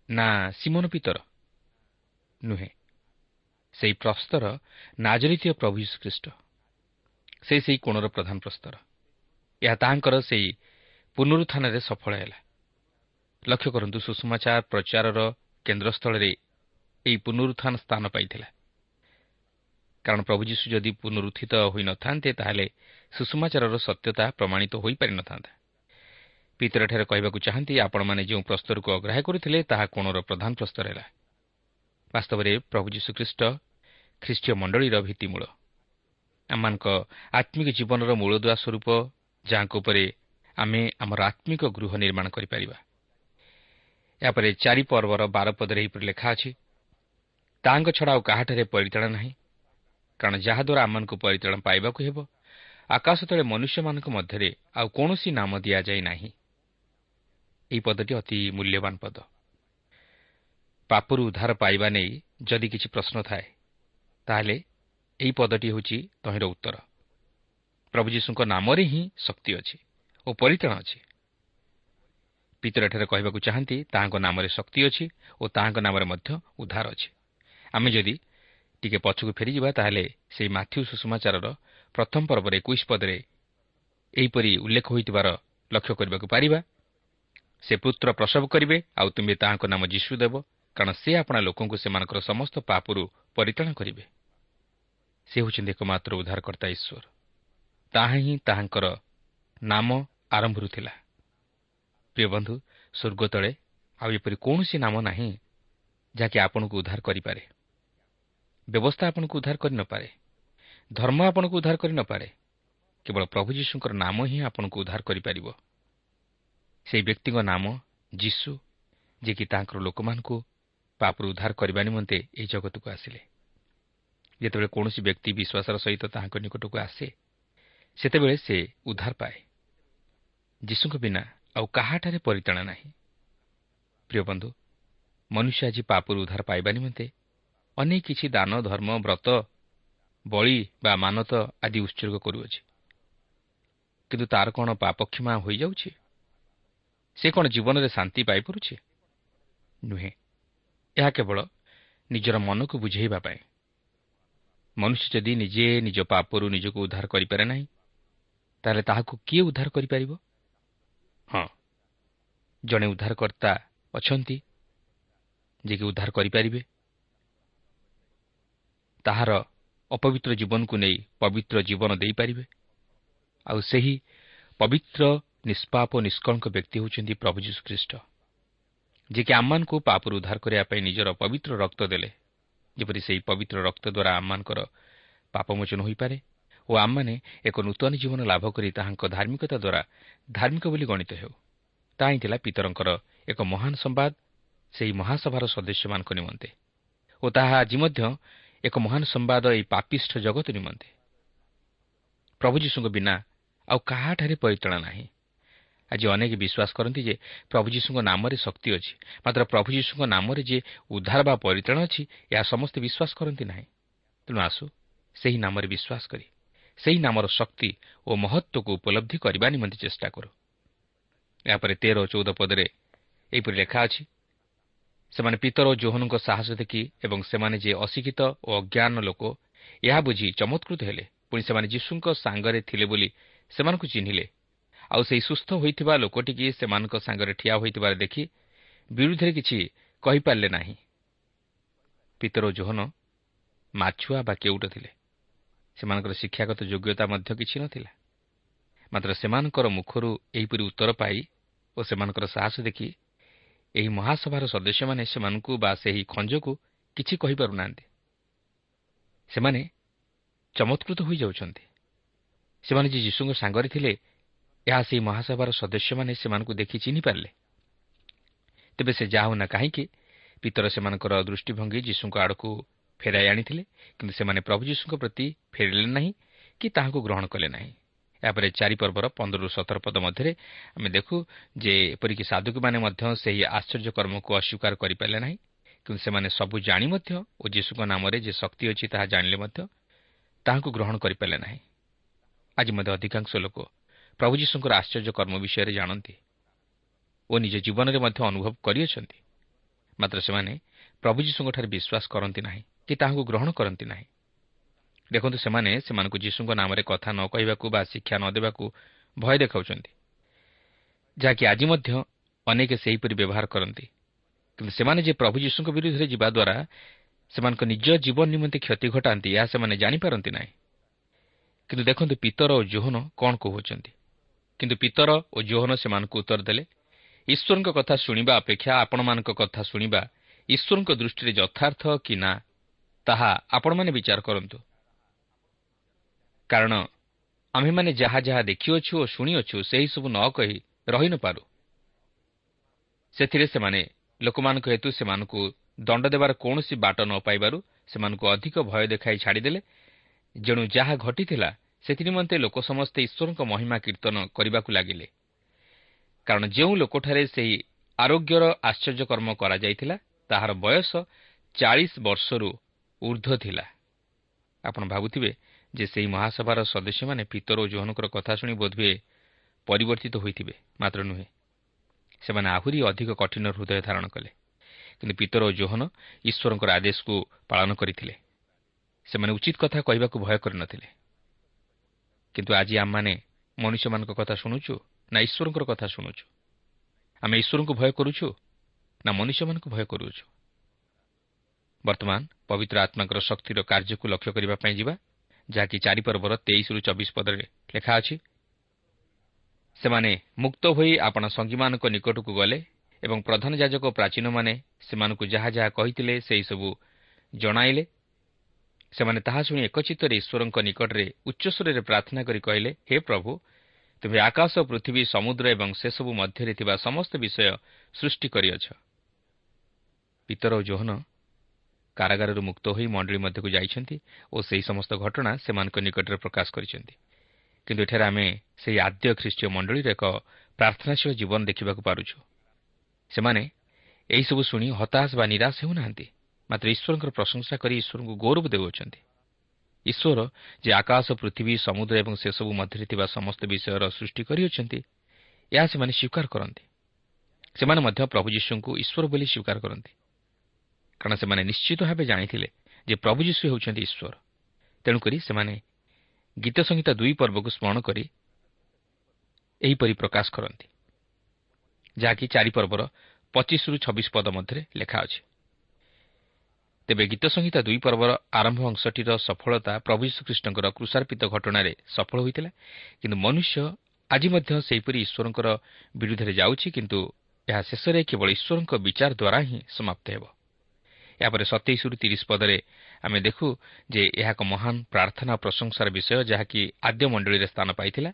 [SPEAKER 2] ନା ସିମନ ପିତର ନୁହେଁ ସେହି ପ୍ରସ୍ତର ନାଜରିତୀୟ ପ୍ରଭୁ ଶ୍ରୀଖ୍ରୀଷ୍ଟ ସେ ସେହି କୋଣର ପ୍ରଧାନ ପ୍ରସ୍ତର। ଏହା ତାହାଙ୍କର ସେହି ପୁନରୁତ୍ଥାନରେ ସଫଳ ହେଲା। ଲକ୍ଷ୍ୟ କରନ୍ତୁ ସୁଷମାଚାର ପ୍ରଚାରର କେନ୍ଦ୍ରସ୍ଥଳରେ ଏହି ପୁନରୁତ୍ଥାନ ସ୍ଥାନ ପାଇଥିଲା। କାରଣ ପ୍ରଭୁ ଯୀଶୁ ଯଦି ପୁନରୁତ୍ଥିତ ହୋଇନଥାନ୍ତେ ତାହେଲେ ସୁଷମାଚାରର ସତ୍ୟତା ପ୍ରମାଣିତ ହୋଇପାରିନଥାନ୍ତା। ପିତରଠାରେ କହିବାକୁ ଚାହାନ୍ତି ଆପଣମାନେ ଯେଉଁ ପ୍ରସ୍ତରକୁ ଅଗ୍ରାହ୍ୟ କରୁଥିଲେ ତାହା କୋଣର ପ୍ରଧାନ ପ୍ରସ୍ତର ହେଲା। ବାସ୍ତବରେ ପ୍ରଭୁ ଯୀଶୁଖ୍ରୀଷ୍ଟ ଖ୍ରୀଷ୍ଟୀୟ ମଣ୍ଡଳୀର ଭିତ୍ତିମୂଳ। ଆମମାନଙ୍କ ଆତ୍ମିକ ଜୀବନର ମୂଳଦୁଆ ସ୍ୱରୂପ ଯାହାଙ୍କ ଉପରେ ଆମେ ଆମର ଆତ୍ମିକ ଗୃହ ନିର୍ମାଣ କରିପାରିବା। ଏହାପରେ ଚାରି ପର୍ବର ବାର ପଦରେ ଏହିପରି ଲେଖା ଅଛି ତାଙ୍କ ଛଡ଼ା ଆଉ କାହାଠାରେ ପରିତାଣ ନାହିଁ? କାରଣ ଯାହାଦ୍ୱାରା ଆମମାନଙ୍କୁ ପରିତାଣ ପାଇବାକୁ ହେବ ଆକାଶ ତଳେ ମନୁଷ୍ୟମାନଙ୍କ ମଧ୍ୟରେ ଆଉ କୌଣସି ନାମ ଦିଆଯାଇ ନାହିଁ ଏହି ପଦଟି ଅତି ମୂଲ୍ୟବାନ ପଦ। ପାପରୁ ଉଦ୍ଧାର ପାଇବା ନେଇ ଯଦି କିଛି ପ୍ରଶ୍ନ ଥାଏ ତାହେଲେ ଏହି ପଦଟି ହେଉଛି ତହିଁର ଉତ୍ତର। ପ୍ରଭୁ ଯୀଶୁଙ୍କ ନାମରେ ହିଁ ଶକ୍ତି ଅଛି ଓ ପରିତ୍ରାଣ ଅଛି। ପିତର ଏଠାରେ କହିବାକୁ ଚାହାନ୍ତି ତାହାଙ୍କ ନାମରେ ଶକ୍ତି ଅଛି ଓ ତାହାଙ୍କ ନାମରେ ମଧ୍ୟ ଉଦ୍ଧାର ଅଛି। ଆମେ ଯଦି ଟିକେ ପଛକୁ ଫେରିଯିବା ତାହେଲେ ସେହି ମାଥ୍ୟୁ ସୁଷମାଚାରର ପ୍ରଥମ ପର୍ବରେ ଏକୋଇଶ ପଦରେ ଏହିପରି ଉଲ୍ଲେଖ ହୋଇଥିବାର ଲକ୍ଷ୍ୟ କରିବାକୁ ପାରିବା। ସେ ପୁତ୍ର ପ୍ରସବ କରିବେ ଆଉ ତୁମେ ତାହାଙ୍କ ନାମ ଯୀଶୁ ଦେବ କାରଣ ସେ ଆପଣା ଲୋକଙ୍କୁ ସେମାନଙ୍କର ସମସ୍ତ ପାପରୁ ପରିତାଣ କରିବେ। ସେ ହେଉଛନ୍ତି ଏକମାତ୍ର ଉଦ୍ଧାରକର୍ତ୍ତା ଈଶ୍ୱର। ତାହା ହିଁ ତାହାଙ୍କର ନାମ ଆରମ୍ଭରୁ ଥିଲା ପ୍ରିୟ ବନ୍ଧୁ ସ୍ୱର୍ଗ ତଳେ ଆଉ ଏପରି କୌଣସି ନାମ ନାହିଁ ଯାହାକି ଆପଣଙ୍କୁ ଉଦ୍ଧାର କରିପାରେ। ବ୍ୟବସ୍ଥା ଆପଣଙ୍କୁ ଉଦ୍ଧାର କରିନପାରେ ଧର୍ମ ଆପଣଙ୍କୁ ଉଦ୍ଧାର କରିନପାରେ କେବଳ ପ୍ରଭୁ ଯୀଶୁଙ୍କର ନାମ ହିଁ ଆପଣଙ୍କୁ ଉଦ୍ଧାର କରିପାରିବ। ସେହି ବ୍ୟକ୍ତିଙ୍କ ନାମ ଯୀଶୁ ଯିଏକି ତାଙ୍କର ଲୋକମାନଙ୍କୁ ପାପରୁ ଉଦ୍ଧାର କରିବା ନିମନ୍ତେ ଏହି ଜଗତକୁ ଆସିଲେ। ଯେତେବେଳେ କୌଣସି ବ୍ୟକ୍ତି ବିଶ୍ୱାସର ସହିତ ତାହାଙ୍କ ନିକଟକୁ ଆସେ ସେତେବେଳେ ସେ ଉଦ୍ଧାର ପାଏ। ଯୀଶୁଙ୍କ ବିନା ଆଉ କାହାଠାରେ ପରିତାଣ ନାହିଁ। ପ୍ରିୟ ବନ୍ଧୁ ମନୁଷ୍ୟ ଆଜି ପାପରୁ ଉଦ୍ଧାର ପାଇବା ନିମନ୍ତେ ଅନେକ କିଛି ଦାନ ଧର୍ମ ବ୍ରତ ବଳି ବା ମାନତ ଆଦି ଉତ୍ସର୍ଗ କରୁଅଛି। କିନ୍ତୁ ତାର କ'ଣ ପାପକ୍ଷମା ହୋଇଯାଉଛି? ସେ କ'ଣ ଜୀବନରେ ଶାନ୍ତି ପାଇପାରୁଛି? ନୁହେଁ। ଏହା କେବଳ ନିଜର ମନକୁ ବୁଝେଇବା ପାଇଁ। ମନୁଷ୍ୟ ଯଦି ନିଜେ ନିଜ ପାପରୁ ନିଜକୁ ଉଦ୍ଧାର କରିପାରେ ନାହିଁ ତାହେଲେ ତାହାକୁ କିଏ ଉଦ୍ଧାର କରିପାରିବ? ହଁ ଜଣେ ଉଦ୍ଧାରକର୍ତ୍ତା ଅଛନ୍ତି ଯିଏକି ଉଦ୍ଧାର କରିପାରିବେ। ତାହାର ଅପବିତ୍ର ଜୀବନକୁ ନେଇ ପବିତ୍ର ଜୀବନ ଦେଇପାରିବେ। ଆଉ ସେହି ପବିତ୍ର ନିଷ୍ପାପ ନିଷ୍କଳଙ୍କ ବ୍ୟକ୍ତି ହେଉଛନ୍ତି ପ୍ରଭୁ ଯୀଶୁଖ୍ରୀଷ୍ଟ ଯିଏକି ଆମମାନଙ୍କୁ ପାପରୁ ଉଦ୍ଧାର କରିବା ପାଇଁ ନିଜର ପବିତ୍ର ରକ୍ତ ଦେଲେ। ଯେପରି ସେହି ପବିତ୍ର ରକ୍ତ ଦ୍ୱାରା ଆମମାନଙ୍କର ପାପମୋଚନ ହୋଇପାରେ ଓ ଆମମାନେ ଏକ ନୂତନ ଜୀବନ ଲାଭ କରି ତାହାଙ୍କ ଧାର୍ମିକତା ଦ୍ୱାରା ଧାର୍ମିକ ବୋଲି ଗଣିତ ହେଉ। ତାହା ହିଁ ଥିଲା ପିତରଙ୍କର ଏକ ମହାନ ସମ୍ବାଦ ସେହି ମହାସଭାର ସଦସ୍ୟମାନଙ୍କ ନିମନ୍ତେ। ଓ ତାହା ଆଜି ମଧ୍ୟ ଏକ ମହାନ ସମ୍ବାଦ ଏହି ପାପିଷ୍ଠ ଜଗତ ନିମନ୍ତେ। ପ୍ରଭୁ ଯୀଶୁଙ୍କ ବିନା ଆଉ କାହାଠାରେ ପରିଚାଳନା ନାହିଁ। ଆଜି ଅନେକ ବିଶ୍ୱାସ କରନ୍ତି ଯେ ପ୍ରଭୁ ଯୀଶୁଙ୍କ ନାମରେ ଶକ୍ତି ଅଛି ମାତ୍ର ପ୍ରଭୁ ଯୀଶୁଙ୍କ ନାମରେ ଯେ ଉଦ୍ଧାର ବା ପରିତ୍ରାଣ ଅଛି ଏହା ସମସ୍ତେ ବିଶ୍ୱାସ କରନ୍ତି ନାହିଁ। ତେଣୁ ଆସୁ ସେହି ନାମରେ ବିଶ୍ୱାସ କରି ସେହି ନାମର ଶକ୍ତି ଓ ମହତ୍ତ୍ୱକୁ ଉପଲବ୍ଧି କରିବା ନିମନ୍ତେ ଚେଷ୍ଟା କରୁ। ଏହାପରେ ତେର ଓ ଚଉଦ ପଦରେ ଏହିପରି ଲେଖା ଅଛି ସେମାନେ ପିତର ଓ ଜୋହନଙ୍କ ସାହସ ଦେଖି ଏବଂ ସେମାନେ ଯେ ଅଶିକ୍ଷିତ ଓ ଅଜ୍ଞାନ ଲୋକ ଏହା ବୁଝି ଚମତ୍କୃତ ହେଲେ। ପୁଣି ସେମାନେ ଯୀଶୁଙ୍କ ସାଙ୍ଗରେ ଥିଲେ ବୋଲି ସେମାନଙ୍କୁ ଚିହ୍ନିଲେ। ଆଉ ସେହି ସୁସ୍ଥ ହୋଇଥିବା ଲୋକଟିକି ସେମାନଙ୍କ ସାଙ୍ଗରେ ଠିଆ ହୋଇଥିବାର ଦେଖି ବିରୁଦ୍ଧରେ କିଛି କହିପାରିଲେ ନାହିଁ। ପିତର ଜୋହନ ମାଛୁଆ ବା କେଉଟ ଥିଲେ। ସେମାନଙ୍କର ଶିକ୍ଷାଗତ ଯୋଗ୍ୟତା ମଧ୍ୟ କିଛି ନଥିଲା। ମାତ୍ର ସେମାନଙ୍କର ମୁଖରୁ ଏହିପରି ଉତ୍ତର ପାଇ ଓ ସେମାନଙ୍କର ସାହସ ଦେଖି ଏହି ମହାସଭାର ସଦସ୍ୟମାନେ ସେମାନଙ୍କୁ ବା ସେହି ଖଞ୍ଜକୁ କିଛି କହିପାରୁନାହାନ୍ତି। ସେମାନେ ଚମତ୍କୃତ ହୋଇଯାଉଛନ୍ତି। ସେମାନେ ଯେ ଯୀଶୁଙ୍କ ସାଙ୍ଗରେ ଥିଲେ ଏହା ସେହି ମହାସଭାର ସଦସ୍ୟମାନେ ସେମାନଙ୍କୁ ଦେଖି ଚିହ୍ନିପାରିଲେ ତେବେ ସେ ଯାହା ହେଉନା କାହିଁକି ପିତର ସେମାନଙ୍କର ଦୃଷ୍ଟିଭଙ୍ଗୀ ଯୀଶୁଙ୍କ ଆଡ଼କୁ ଫେରାଇ ଆଣିଥିଲେ କିନ୍ତୁ ସେମାନେ ପ୍ରଭୁ ଯୀଶୁଙ୍କ ପ୍ରତି ଫେରିଲେ ନାହିଁ କି ତାହାକୁ ଗ୍ରହଣ କଲେ ନାହିଁ। ଏହାପରେ ଚାରି ପର୍ବର ପନ୍ଦରରୁ ସତର ପଦ ମଧ୍ୟରେ ଆମେ ଦେଖୁ ଯେ ଏପରିକି ସାଧୁକମାନେ ମଧ୍ୟ ସେହି ଆଶ୍ଚର୍ଯ୍ୟ କର୍ମକୁ ଅସ୍ୱୀକାର କରିପାରିଲେ ନାହିଁ କିନ୍ତୁ ସେମାନେ ସବୁ ଜାଣି ମଧ୍ୟ ଓ ଯୀଶୁଙ୍କ ନାମରେ ଯେ ଶକ୍ତି ଅଛି ତାହା ଜାଣିଲେ ମଧ୍ୟ ତାହାକୁ ଗ୍ରହଣ କରିପାରିଲେ ନାହିଁ। ଆଜି ମଧ୍ୟ ଅଧିକାଂଶ ଲୋକ ପ୍ରଭୁ ଯୀଶୁଙ୍କର ଆଶ୍ଚର୍ଯ୍ୟ କର୍ମ ବିଷୟରେ ଜାଣନ୍ତି ଓ ନିଜ ଜୀବନରେ ମଧ୍ୟ ଅନୁଭବ କରିଅଛନ୍ତି ମାତ୍ର ସେମାନେ ପ୍ରଭୁ ଯୀଶୁଙ୍କଠାରେ ବିଶ୍ୱାସ କରନ୍ତି ନାହିଁ କି ତାହାକୁ ଗ୍ରହଣ କରନ୍ତି ନାହିଁ ଦେଖନ୍ତୁ ସେମାନେ ସେମାନଙ୍କୁ ଯୀଶୁଙ୍କ ନାମରେ କଥା ନ କହିବାକୁ ବା ଶିକ୍ଷା ନ ଦେବାକୁ ଭୟ ଦେଖାଉଛନ୍ତି ଯାହାକି ଆଜି ମଧ୍ୟ ଅନେକ ସେହିପରି ବ୍ୟବହାର କରନ୍ତି କିନ୍ତୁ ସେମାନେ ଯେ ପ୍ରଭୁ ଯୀଶୁଙ୍କ ବିରୁଦ୍ଧରେ ଯିବା ଦ୍ୱାରା ସେମାନଙ୍କ ନିଜ ଜୀବନ ନିମନ୍ତେ କ୍ଷତି ଘଟାନ୍ତି ଏହା ସେମାନେ ଜାଣିପାରନ୍ତି ନାହିଁ କିନ୍ତୁ ଦେଖନ୍ତୁ ପିତର ଓ ଜୋହନ କ'ଣ କହୁଅଛନ୍ତି କିନ୍ତୁ ପିତର ଓ ଜୋହନ ସେମାନଙ୍କୁ ଉତ୍ତର ଦେଲେ ଈଶ୍ୱରଙ୍କ କଥା ଶୁଣିବା ଅପେକ୍ଷା ଆପଣମାନଙ୍କ କଥା ଶୁଣିବା ଈଶ୍ୱରଙ୍କ ଦୃଷ୍ଟିରେ ଯଥାର୍ଥ କି ନା ତାହା ଆପଣମାନେ ବିଚାର କରନ୍ତୁ। କାରଣ ଆମ୍ଭେମାନେ ଯାହା ଯାହା ଦେଖିଅଛୁ ଓ ଶୁଣିଅଛୁ ସେହିସବୁ ନ କହି ରହି ନପାରୁ ସେଥିରେ ସେମାନେ ଲୋକମାନଙ୍କ ହେତୁ ସେମାନଙ୍କୁ ଦଣ୍ଡ ଦେବାର କୌଣସି ବାଟ ନ ପାଇବାରୁ ସେମାନଙ୍କୁ ଅଧିକ ଭୟ ଦେଖାଇ ଛାଡ଼ିଦେଲେ। ଯେଣୁ ଯାହା ଘଟିଥିଲା ସେଥିନିମନ୍ତେ ଲୋକ ସମସ୍ତେ ଈଶ୍ୱରଙ୍କ ମହିମା କୀର୍ତ୍ତନ କରିବାକୁ ଲାଗିଲେ। କାରଣ ଯେଉଁ ଲୋକଠାରେ ସେହି ଆରୋଗ୍ୟର ଆଶ୍ଚର୍ଯ୍ୟକର୍ମ କରାଯାଇଥିଲା ତାହାର ବୟସ ଚାଳିଶ ବର୍ଷରୁ ଉର୍ଦ୍ଧ୍ୱ ଥିଲା। ଆପଣ ଭାବୁଥିବେ ଯେ ସେହି ମହାସଭାର ସଦସ୍ୟମାନେ ପିତର ଓ ଜୋହନଙ୍କର କଥା ଶୁଣି ବୋଧହୁଏ ପରିବର୍ତ୍ତିତ ହୋଇଥିବେ ମାତ୍ର ନୁହେଁ। ସେମାନେ ଆହୁରି ଅଧିକ କଠିନ ହୃଦୟ ଧାରଣ କଲେ। କିନ୍ତୁ ପିତର ଓ ଜୋହନ ଈଶ୍ୱରଙ୍କର ଆଦେଶକୁ ପାଳନ କରିଥିଲେ। ସେମାନେ ଉଚିତ କଥା କହିବାକୁ ଭୟ କରିନଥିଲେ। କିନ୍ତୁ ଆଜି ଆମମାନେ ମନୁଷ୍ୟମାନଙ୍କ କଥା ଶୁଣୁଛୁ ନା ଈଶ୍ୱରଙ୍କର କଥା ଶୁଣୁଛୁ ଆମେ ଈଶ୍ୱରଙ୍କୁ ଭୟ କରୁଛୁ ନା ମନୁଷ୍ୟମାନଙ୍କୁ ଭୟ କରୁଛୁ ବର୍ତ୍ତମାନ ପବିତ୍ର ଆତ୍ମାଙ୍କର ଶକ୍ତିର କାର୍ଯ୍ୟକୁ ଲକ୍ଷ୍ୟ କରିବା ପାଇଁ ଯିବା ଯାହାକି ଚାରିପର୍ବର ତେଇଶରୁ ଚବିଶ ପଦରେ ଲେଖା ଅଛି। ସେମାନେ ମୁକ୍ତ ହୋଇ ଆପଣା ସଙ୍ଗୀମାନଙ୍କ ନିକଟକୁ ଗଲେ ଏବଂ ପ୍ରଧାନ ଯାଜକ ଓ ପ୍ରାଚୀନମାନେ ସେମାନଙ୍କୁ ଯାହା ଯାହା କହିଥିଲେ ସେହିସବୁ ଜଣାଇଲେ। ସେମାନେ ତାହା ଶୁଣି ଏକଚିତ୍ତରେ ଈଶ୍ୱରଙ୍କ ନିକଟରେ ଉଚ୍ଚସ୍ୱରରେ ପ୍ରାର୍ଥନା କରି କହିଲେ ହେ ପ୍ରଭୁ ତୁମେ ଆକାଶ ପୃଥିବୀ ସମୁଦ୍ର ଏବଂ ସେସବୁ ମଧ୍ୟରେ ଥିବା ସମସ୍ତ ବିଷୟ ସୃଷ୍ଟି କରିଅଛ ପିତର ଓ ଜୋହନ କାରାଗାରରୁ ମୁକ୍ତ ହୋଇ ମଣ୍ଡଳୀ ମଧ୍ୟକୁ ଯାଇଛନ୍ତି ଓ ସେହି ସମସ୍ତ ଘଟଣା ସେମାନଙ୍କ ନିକଟରେ ପ୍ରକାଶ କରିଛନ୍ତି। କିନ୍ତୁ ଏଠାରେ ଆମେ ସେହି ଆଦ୍ୟ ଖ୍ରୀଷ୍ଟୀୟ ମଣ୍ଡଳୀର ଏକ ପ୍ରାର୍ଥନାଶୀଳ ଜୀବନ ଦେଖିବାକୁ ପାରୁଛୁ। ସେମାନେ ଏହିସବୁ ଶୁଣି ହତାଶ ବା ନିରାଶ ହେଉନାହାନ୍ତି। ମାତ୍ର ଈଶ୍ୱରଙ୍କର ପ୍ରଶଂସା କରି ଈଶ୍ୱରଙ୍କୁ ଗୌରବ ଦେଉଅଛନ୍ତି ଈଶ୍ୱର ଯେ ଆକାଶ ପୃଥିବୀ ସମୁଦ୍ର ଏବଂ ସେସବୁ ମଧ୍ୟରେ ଥିବା ସମସ୍ତ ବିଷୟର ସୃଷ୍ଟି କରିଅଛନ୍ତି ଏହା ସେମାନେ ସ୍ୱୀକାର କରନ୍ତି ସେମାନେ ମଧ୍ୟ ପ୍ରଭୁ ଯୀଶୁଙ୍କୁ ଈଶ୍ୱର ବୋଲି ସ୍ୱୀକାର କରନ୍ତି କାରଣ ସେମାନେ ନିଶ୍ଚିତ ଭାବେ ଜାଣିଥିଲେ ଯେ ପ୍ରଭୁ ଯୀଶୁ ହେଉଛନ୍ତି ଈଶ୍ୱର ତେଣୁକରି ସେମାନେ ଗୀତ ସଂହିତା ଦୁଇ ପର୍ବକୁ ସ୍ମରଣ କରି ଏହିପରି ପ୍ରକାଶ କରନ୍ତି ଯାହାକି ଚାରି ପର୍ବର ପଚିଶରୁ ଛବିଶ ପଦ ମଧ୍ୟରେ ଲେଖା ଅଛି ତେବେ ଗୀତ ସଂହିତା ଦୁଇ ପର୍ବର ଆରମ୍ଭ ଅଂଶଟିର ସଫଳତା ପ୍ରଭୁ ଯୀଶୁଖ୍ରୀଷ୍ଟଙ୍କର କୃଷାର୍ପିତ ଘଟଣାରେ ସଫଳ ହୋଇଥିଲା। କିନ୍ତୁ ମନୁଷ୍ୟ ଆଜି ମଧ୍ୟ ସେହିପରି ଈଶ୍ୱରଙ୍କର ବିରୁଦ୍ଧରେ ଯାଉଛି କିନ୍ତୁ ଏହା ଶେଷରେ କେବଳ ଈଶ୍ୱରଙ୍କ ବିଚାର ଦ୍ୱାରା ହିଁ ସମାପ୍ତ ହେବ। ଏହାପରେ ସତେଇଶରୁ ତିରିଶ ପଦରେ ଆମେ ଦେଖୁ ଯେ ଏହା ଏକ ମହାନ ପ୍ରାର୍ଥନା ଓ ପ୍ରଶଂସାର ବିଷୟ ଯାହାକି ଆଦ୍ୟ ମଣ୍ଡଳୀରେ ସ୍ଥାନ ପାଇଥିଲା।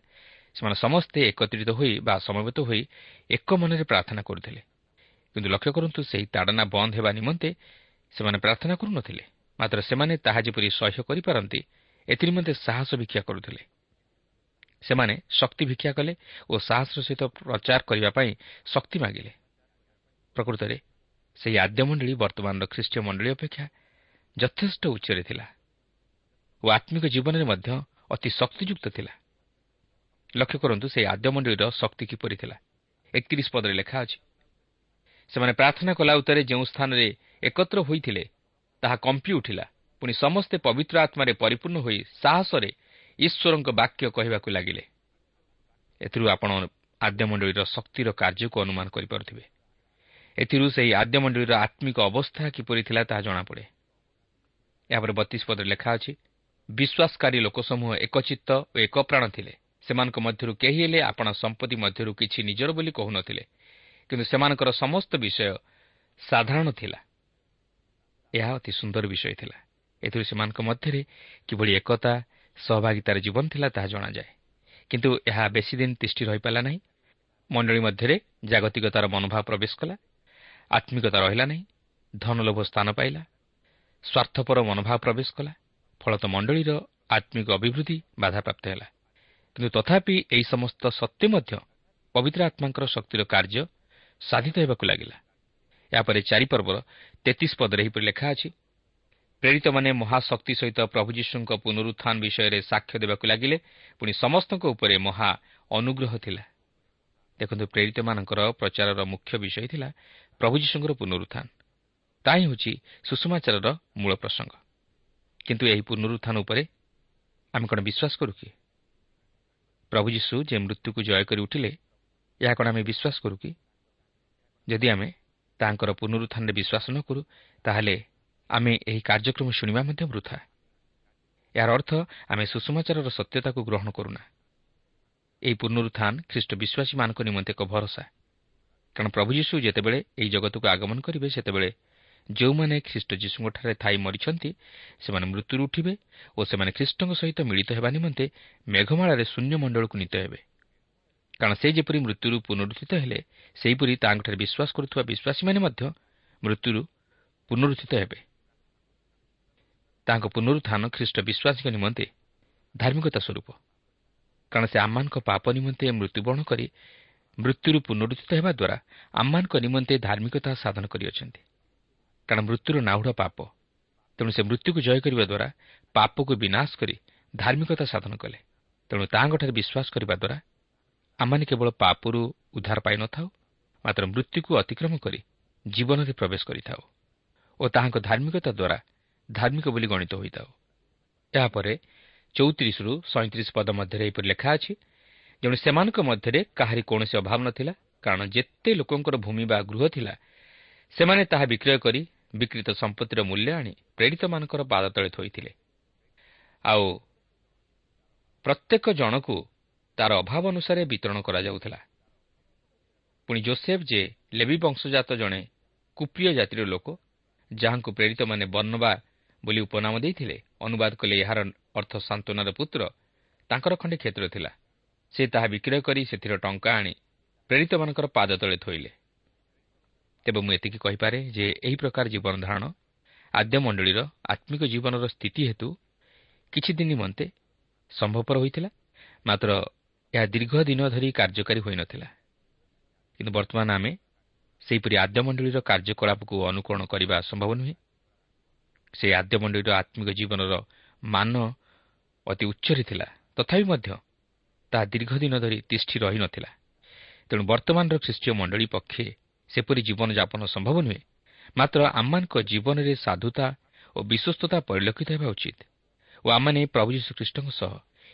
[SPEAKER 2] ସେମାନେ ସମସ୍ତେ ଏକତ୍ରିତ ହୋଇ ବା ସମବେତ ହୋଇ ଏକ ମନରେ ପ୍ରାର୍ଥନା କରୁଥିଲେ। କିନ୍ତୁ ଲକ୍ଷ୍ୟ କରନ୍ତୁ ସେହି ତାଡ଼ନା ବନ୍ଦ ହେବା ନିମନ୍ତେ ସେମାନେ ପ୍ରାର୍ଥନା କରୁନଥିଲେ ମାତ୍ର ସେମାନେ ତାହା ଯେପରି ସହ୍ୟ କରିପାରନ୍ତି ଏଥିନିମନ୍ତେ ସାହସ ଭିକ୍ଷା କରୁଥିଲେ। ସେମାନେ ଶକ୍ତି ଭିକ୍ଷା କଲେ ଓ ସାହସର ସହିତ ପ୍ରଚାର କରିବା ପାଇଁ ଶକ୍ତି ମାଗିଲେ। ପ୍ରକୃତରେ ସେହି ଆଦ୍ୟ ମଣ୍ଡଳୀ ବର୍ତ୍ତମାନର ଖ୍ରୀଷ୍ଟୀୟ ମଣ୍ଡଳୀ ଅପେକ୍ଷା ଯଥେଷ୍ଟ ଉଚ୍ଚରେ ଥିଲା ଓ ଆତ୍ମିକ ଜୀବନରେ ମଧ୍ୟ ଅତି ଶକ୍ତିଯୁକ୍ତ ଥିଲା। ଲକ୍ଷ୍ୟ କରନ୍ତୁ ସେହି ଆଦ୍ୟ ମଣ୍ଡଳୀର ଶକ୍ତି କିପରି ଥିଲା। ଏକତିରିଶ ପଦରେ ଲେଖା ଅଛି ସେମାନେ ପ୍ରାର୍ଥନା କଲା ଯେଉଁ ସ୍ଥାନରେ ଏକତ୍ର ହୋଇଥିଲେ ତାହା କମ୍ପି ଉଠିଲା। ପୁଣି ସମସ୍ତେ ପବିତ୍ର ଆତ୍ମାରେ ପରିପୂର୍ଣ୍ଣ ହୋଇ ସାହସରେ ଈଶ୍ୱରଙ୍କ ବାକ୍ୟ କହିବାକୁ ଲାଗିଲେ। ଏଥିରୁ ଆପଣ ଆଦ୍ୟମଣ୍ଡଳୀର ଶକ୍ତିର କାର୍ଯ୍ୟକୁ ଅନୁମାନ କରିପାରୁଥିବେ। ଏଥିରୁ ସେହି ଆଦ୍ୟମଣ୍ଡଳୀର ଆତ୍ମିକ ଅବସ୍ଥା କିପରି ଥିଲା ତାହା ଜଣାପଡ଼େ। ଏହାପରେ ବତିଶ ପଦରେ ଲେଖା ଅଛି ବିଶ୍ୱାସକାରୀ ଲୋକସମୂହ ଏକଚିତ୍ତ ଓ ଏକ ପ୍ରାଣ ଥିଲେ। ସେମାନଙ୍କ ମଧ୍ୟରୁ କେହି ହେଲେ ଆପଣା ସମ୍ପତ୍ତି ମଧ୍ୟରୁ କିଛି ନିଜର ବୋଲି କହୁନଥିଲେ। କିନ୍ତୁ ସେମାନଙ୍କର ସମସ୍ତ ବିଷୟ ସାଧାରଣ ଥିଲା। ଏହା ଅତି ସୁନ୍ଦର ବିଷୟ ଥିଲା। ଏଥିରୁ ସେମାନଙ୍କ ମଧ୍ୟରେ କିଭଳି ଏକତା ସହଭାଗିତାର ଜୀବନ ଥିଲା ତାହା ଜଣାଯାଏ। କିନ୍ତୁ ଏହା ବେଶୀ ଦିନ ତିଷ୍ଠି ରହିପାରିଲା ନାହିଁ। ମଣ୍ଡଳୀ ମଧ୍ୟରେ ଜାଗତିକତାର ମନୋଭାବ ପ୍ରବେଶ କଲା। ଆତ୍ମିକତା ରହିଲା ନାହିଁ। ଧନଲୋଭ ସ୍ଥାନ ପାଇଲା। ସ୍ୱାର୍ଥପର ମନୋଭାବ ପ୍ରବେଶ କଲା। ଫଳତଃ ମଣ୍ଡଳୀର ଆତ୍ମିକ ଅଭିବୃଦ୍ଧି ବାଧାପ୍ରାପ୍ତ ହେଲା। କିନ୍ତୁ ତଥାପି ଏହି ସମସ୍ତ ସତ୍ତ୍ୱେ ମଧ୍ୟ ପବିତ୍ର ଆତ୍ମାଙ୍କର ଶକ୍ତିର କାର୍ଯ୍ୟ ସାଧିତ ହେବାକୁ ଲାଗିଲା। ଏହାପରେ ଚାରିପର୍ବର ତେତିଶ ପଦରେ ଏହିପରି ଲେଖା ଅଛି ପ୍ରେରିତମାନେ ମହାଶକ୍ତି ସହିତ ପ୍ରଭୁ ଯୀଶୁଙ୍କ ପୁନରୁତ୍ଥାନ ବିଷୟରେ ସାକ୍ଷ୍ୟ ଦେବାକୁ ଲାଗିଲେ ପୁଣି ସମସ୍ତଙ୍କ ଉପରେ ମହା ଅନୁଗ୍ରହ ଥିଲା। ଦେଖନ୍ତୁ ପ୍ରେରିତମାନଙ୍କର ପ୍ରଚାରର ମୁଖ୍ୟ ବିଷୟ ଥିଲା ପ୍ରଭୁ ଯୀଶୁଙ୍କର ପୁନରୁତ୍ଥାନ। ତାହା ହେଉଛି ସୁଷମାଚାରର ମୂଳ ପ୍ରସଙ୍ଗ। କିନ୍ତୁ ଏହି ପୁନରୁତ୍ଥାନ ଉପରେ ଆମେ କ'ଣ ବିଶ୍ୱାସ କରୁ କି? ପ୍ରଭୁ ଯୀଶୁ ଯେ ମୃତ୍ୟୁକୁ ଜୟ କରି ଉଠିଲେ ଏହା କ'ଣ ଆମେ ବିଶ୍ୱାସ କରୁ କି? ଯଦି ଆମେ ତାଙ୍କର ପୁନରୁତ୍ଥାନରେ ବିଶ୍ୱାସ ନ କରୁ ତାହେଲେ ଆମେ ଏହି କାର୍ଯ୍ୟକ୍ରମ ଶୁଣିବା ମଧ୍ୟ ବୃଥା। ଏହାର ଅର୍ଥ ଆମେ ସୁଷମାଚାରର ସତ୍ୟତାକୁ ଗ୍ରହଣ କରୁନା। ଏହି ପୁନରୁତ୍ଥାନ ଖ୍ରୀଷ୍ଟ ବିଶ୍ୱାସୀମାନଙ୍କ ନିମନ୍ତେ ଏକ ଭରସା। କାରଣ ପ୍ରଭୁ ଯୀଶୁ ଯେତେବେଳେ ଏହି ଜଗତକୁ ଆଗମନ କରିବେ ସେତେବେଳେ ଯେଉଁମାନେ ଖ୍ରୀଷ୍ଟ ଯୀଶୁଙ୍କଠାରେ ଥାଇ ମରିଛନ୍ତି ସେମାନେ ମୃତ୍ୟୁରୁ ଉଠିବେ ଓ ସେମାନେ ଖ୍ରୀଷ୍ଟଙ୍କ ସହିତ ମିଳିତ ହେବା ନିମନ୍ତେ ମେଘମାଳାରେ ଶୂନ୍ୟମଣ୍ଡଳକୁ ନୀତ ହେବେ। କାରଣ ସେ ଯେପରି ମୃତ୍ୟୁରୁ ପୁନରୁତ୍ଥିତ ହେଲେ ସେହିପରି ତାଙ୍କଠାରେ ବିଶ୍ୱାସ କରୁଥିବା ବିଶ୍ୱାସୀମାନେ ମଧ୍ୟ ମୃତ୍ୟୁରୁ ପୁନରୁତ୍ଥିତ ହେବେ। ତାଙ୍କ ପୁନରୁତ୍ଥାନ ଖ୍ରୀଷ୍ଟ ବିଶ୍ୱାସୀଙ୍କ ନିମନ୍ତେ ଧାର୍ମିକତା ସ୍ୱରୂପ। କାରଣ ସେ ଆମମାନଙ୍କ ପାପ ନିମନ୍ତେ ମୃତ୍ୟୁବରଣ କରି ମୃତ୍ୟୁରୁ ପୁନରୁତ୍ଥିତ ହେବା ଦ୍ୱାରା ଆମମାନଙ୍କ ନିମନ୍ତେ ଧାର୍ମିକତା ସାଧନ କରିଅଛନ୍ତି। କାରଣ ମୃତ୍ୟୁର ନାଉଢ଼ ପାପ ତେଣୁ ସେ ମୃତ୍ୟୁକୁ ଜୟ କରିବା ଦ୍ୱାରା ପାପକୁ ବିନାଶ କରି ଧାର୍ମିକତା ସାଧନ କଲେ। ତେଣୁ ତାହାଙ୍କଠାରେ ବିଶ୍ୱାସ କରିବା ଦ୍ୱାରା ଆମମାନେ କେବଳ ପାପରୁ ଉଦ୍ଧାର ପାଇନଥାଉ ମାତ୍ର ମୃତ୍ୟୁକୁ ଅତିକ୍ରମ କରି ଜୀବନରେ ପ୍ରବେଶ କରିଥାଉ ଓ ତାହାଙ୍କ ଧାର୍ମିକତା ଦ୍ୱାରା ଧାର୍ମିକ ବୋଲି ଗଣିତ ହୋଇଥାଉ। ଏହାପରେ ଚଉତିରିଶରୁ ସଇଁତିରିଶ ପଦ ମଧ୍ୟରେ ଏହିପରି ଲେଖା ଅଛି ଯେଣୁ ସେମାନଙ୍କ ମଧ୍ୟରେ କାହାରି କୌଣସି ଅଭାବ ନଥିଲା କାରଣ ଯେତେ ଲୋକଙ୍କର ଭୂମି ବା ଗୃହ ଥିଲା ସେମାନେ ତାହା ବିକ୍ରୟ କରି ବିକ୍ରିତ ସମ୍ପତ୍ତିର ମୂଲ୍ୟ ଆଣି ପ୍ରେରିତମାନଙ୍କର ପାଦ ତଳେ ଥୋଇଥିଲେ। ଆଉ ପ୍ରତ୍ୟେକ ଜଣକୁ ତାର ଅଭାବ ଅନୁସାରେ ବିତରଣ କରାଯାଉଥିଲା। ପୁଣି ଜୋସେଫ୍ ଯେ ଲେବି ବଂଶଜାତ ଜଣେ କୁପ୍ରିୟ ଜାତିର ଲୋକ ଯାହାଙ୍କୁ ପ୍ରେରିତମାନେ ବର୍ଣ୍ଣବା ବୋଲି ଉପନାମ ଦେଇଥିଲେ ଅନୁବାଦ କଲେ ଏହାର ଅର୍ଥ ସାନ୍ତ୍ୱନାର ପୁତ୍ର ତାଙ୍କର ଖଣ୍ଡେ କ୍ଷେତ୍ର ଥିଲା। ସେ ତାହା ବିକ୍ରୟ କରି ସେଥିର ଟଙ୍କା ଆଣି ପ୍ରେରିତମାନଙ୍କର ପାଦ ତଳେ ଥୋଇଲେ। ତେବେ ମୁଁ ଏତିକି କହିପାରେ ଯେ ଏହି ପ୍ରକାର ଜୀବନ ଧାରଣ ଆଦ୍ୟ ମଣ୍ଡଳୀର ଆତ୍ମିକ ଜୀବନର ସ୍ଥିତି ହେତୁ କିଛି ଦିନ ନିମନ୍ତେ ସମ୍ଭବପର ହୋଇଥିଲା। ମାତ୍ର ଏହା ଦୀର୍ଘ ଦିନ ଧରି କାର୍ଯ୍ୟକାରୀ ହୋଇନଥିଲା। କିନ୍ତୁ ବର୍ତ୍ତମାନ ଆମେ ସେହିପରି ଆଦ୍ୟମଣ୍ଡଳୀର କାର୍ଯ୍ୟକଳାପକୁ ଅନୁକରଣ କରିବା ସମ୍ଭବ ନୁହେଁ। ସେ ଆଦ୍ୟମଣ୍ଡଳୀର ଆତ୍ମିକ ଜୀବନର ମାନ ଅତି ଉଚ୍ଚରେ ଥିଲା। ତଥାପି ମଧ୍ୟ ତାହା ଦୀର୍ଘ ଦିନ ଧରି ତିଷ୍ଠି ରହିନଥିଲା। ତେଣୁ ବର୍ତ୍ତମାନର ଖ୍ରୀଷ୍ଟୀୟ ମଣ୍ଡଳୀ ପକ୍ଷେ ସେପରି ଜୀବନଯାପନ ସମ୍ଭବ ନୁହେଁ। ମାତ୍ର ଆମମାନଙ୍କ ଜୀବନରେ ସାଧୁତା ଓ ବିଶ୍ୱସ୍ତତା ପରିଲକ୍ଷିତ ହେବା ଉଚିତ। ଓ ଆମମାନେ ପ୍ରଭୁ ଯୀଶୁଖ୍ରୀଷ୍ଟଙ୍କ ସହ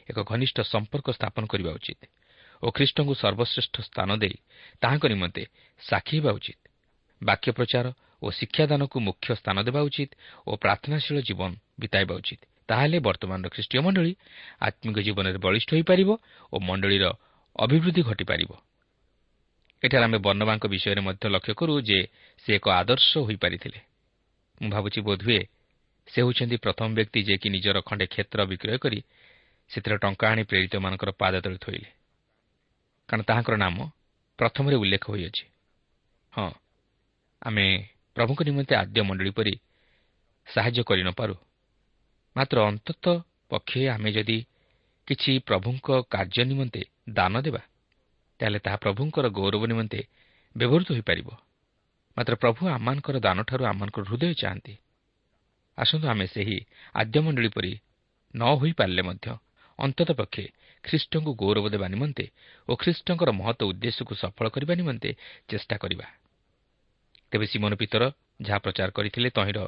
[SPEAKER 2] ଏକ ଘନିଷ୍ଠ ସମ୍ପର୍କ ସ୍ଥାପନ କରିବା ଉଚିତ ଓ ଖ୍ରୀଷ୍ଟଙ୍କୁ ସର୍ବଶ୍ରେଷ୍ଠ ସ୍ଥାନ ଦେଇ ତାହାଙ୍କ ନିମନ୍ତେ ସାକ୍ଷୀ ହେବା ଉଚିତ। ବାକ୍ୟ ପ୍ରଚାର ଓ ଶିକ୍ଷାଦାନକୁ ମୁଖ୍ୟ ସ୍ଥାନ ଦେବା ଉଚିତ ଓ ପ୍ରାର୍ଥନାଶୀଳ ଜୀବନ ବିତାଇବା ଉଚିତ। ତାହେଲେ ବର୍ତ୍ତମାନର ଖ୍ରୀଷ୍ଟୀୟ ମଣ୍ଡଳୀ ଆତ୍ମିକ ଜୀବନରେ ବଳିଷ୍ଠ ହୋଇପାରିବ ଓ ମଣ୍ଡଳୀର ଅଭିବୃଦ୍ଧି ଘଟିପାରିବ। ଏଠାରେ ଆମେ ବର୍ଣ୍ଣବାଙ୍କ ବିଷୟରେ ମଧ୍ୟ ଲକ୍ଷ୍ୟ କରୁ ଯେ ସେ ଏକ ଆଦର୍ଶ ହୋଇପାରିଥିଲେ। ମୁଁ ଭାବୁଛି ବୋଧହୁଏ ସେ ହେଉଛନ୍ତି ପ୍ରଥମ ବ୍ୟକ୍ତି ଯିଏକି ନିଜର ଖଣ୍ଡେ କ୍ଷେତ୍ର ବିକ୍ରୟ କରି ସେଥିରେ ଟଙ୍କା ଆଣି ପ୍ରେରିତମାନଙ୍କର ପାଦ ତଳେ ଥୋଇଲେ। କାରଣ ତାହାଙ୍କର ନାମ ପ୍ରଥମରେ ଉଲ୍ଲେଖ ହୋଇଅଛି। ହଁ ଆମେ ପ୍ରଭୁଙ୍କ ନିମନ୍ତେ ଆଦ୍ୟ ମଣ୍ଡଳୀ ପରି ସାହାଯ୍ୟ କରିନପାରୁ ମାତ୍ର ଅନ୍ତତଃ ପକ୍ଷେ ଆମେ ଯଦି କିଛି ପ୍ରଭୁଙ୍କ କାର୍ଯ୍ୟ ନିମନ୍ତେ ଦାନ ଦେବା ତାହେଲେ ତାହା ପ୍ରଭୁଙ୍କର ଗୌରବ ନିମନ୍ତେ ବ୍ୟବହୃତ ହୋଇପାରିବ। ମାତ୍ର ପ୍ରଭୁ ଆମମାନଙ୍କର ଦାନଠାରୁ ଆମମାନଙ୍କର ହୃଦୟ ଚାହାନ୍ତି। ଆସନ୍ତୁ ଆମେ ସେହି ଆଦ୍ୟମଣ୍ଡଳୀ ପରି ନ ହୋଇପାରିଲେ ମଧ୍ୟ ଅନ୍ତତଃ ପକ୍ଷେ ଖ୍ରୀଷ୍ଟଙ୍କୁ ଗୌରବ ଦେବା ନିମନ୍ତେ ଓ ଖ୍ରୀଷ୍ଟଙ୍କର ମହତ ଉଦ୍ଦେଶ୍ୟକୁ ସଫଳ କରିବା ନିମନ୍ତେ ଚେଷ୍ଟା କରିବା। ତେବେ ସିମନ ପିତର ଯାହା ପ୍ରଚାର କରିଥିଲେ ତହିଁର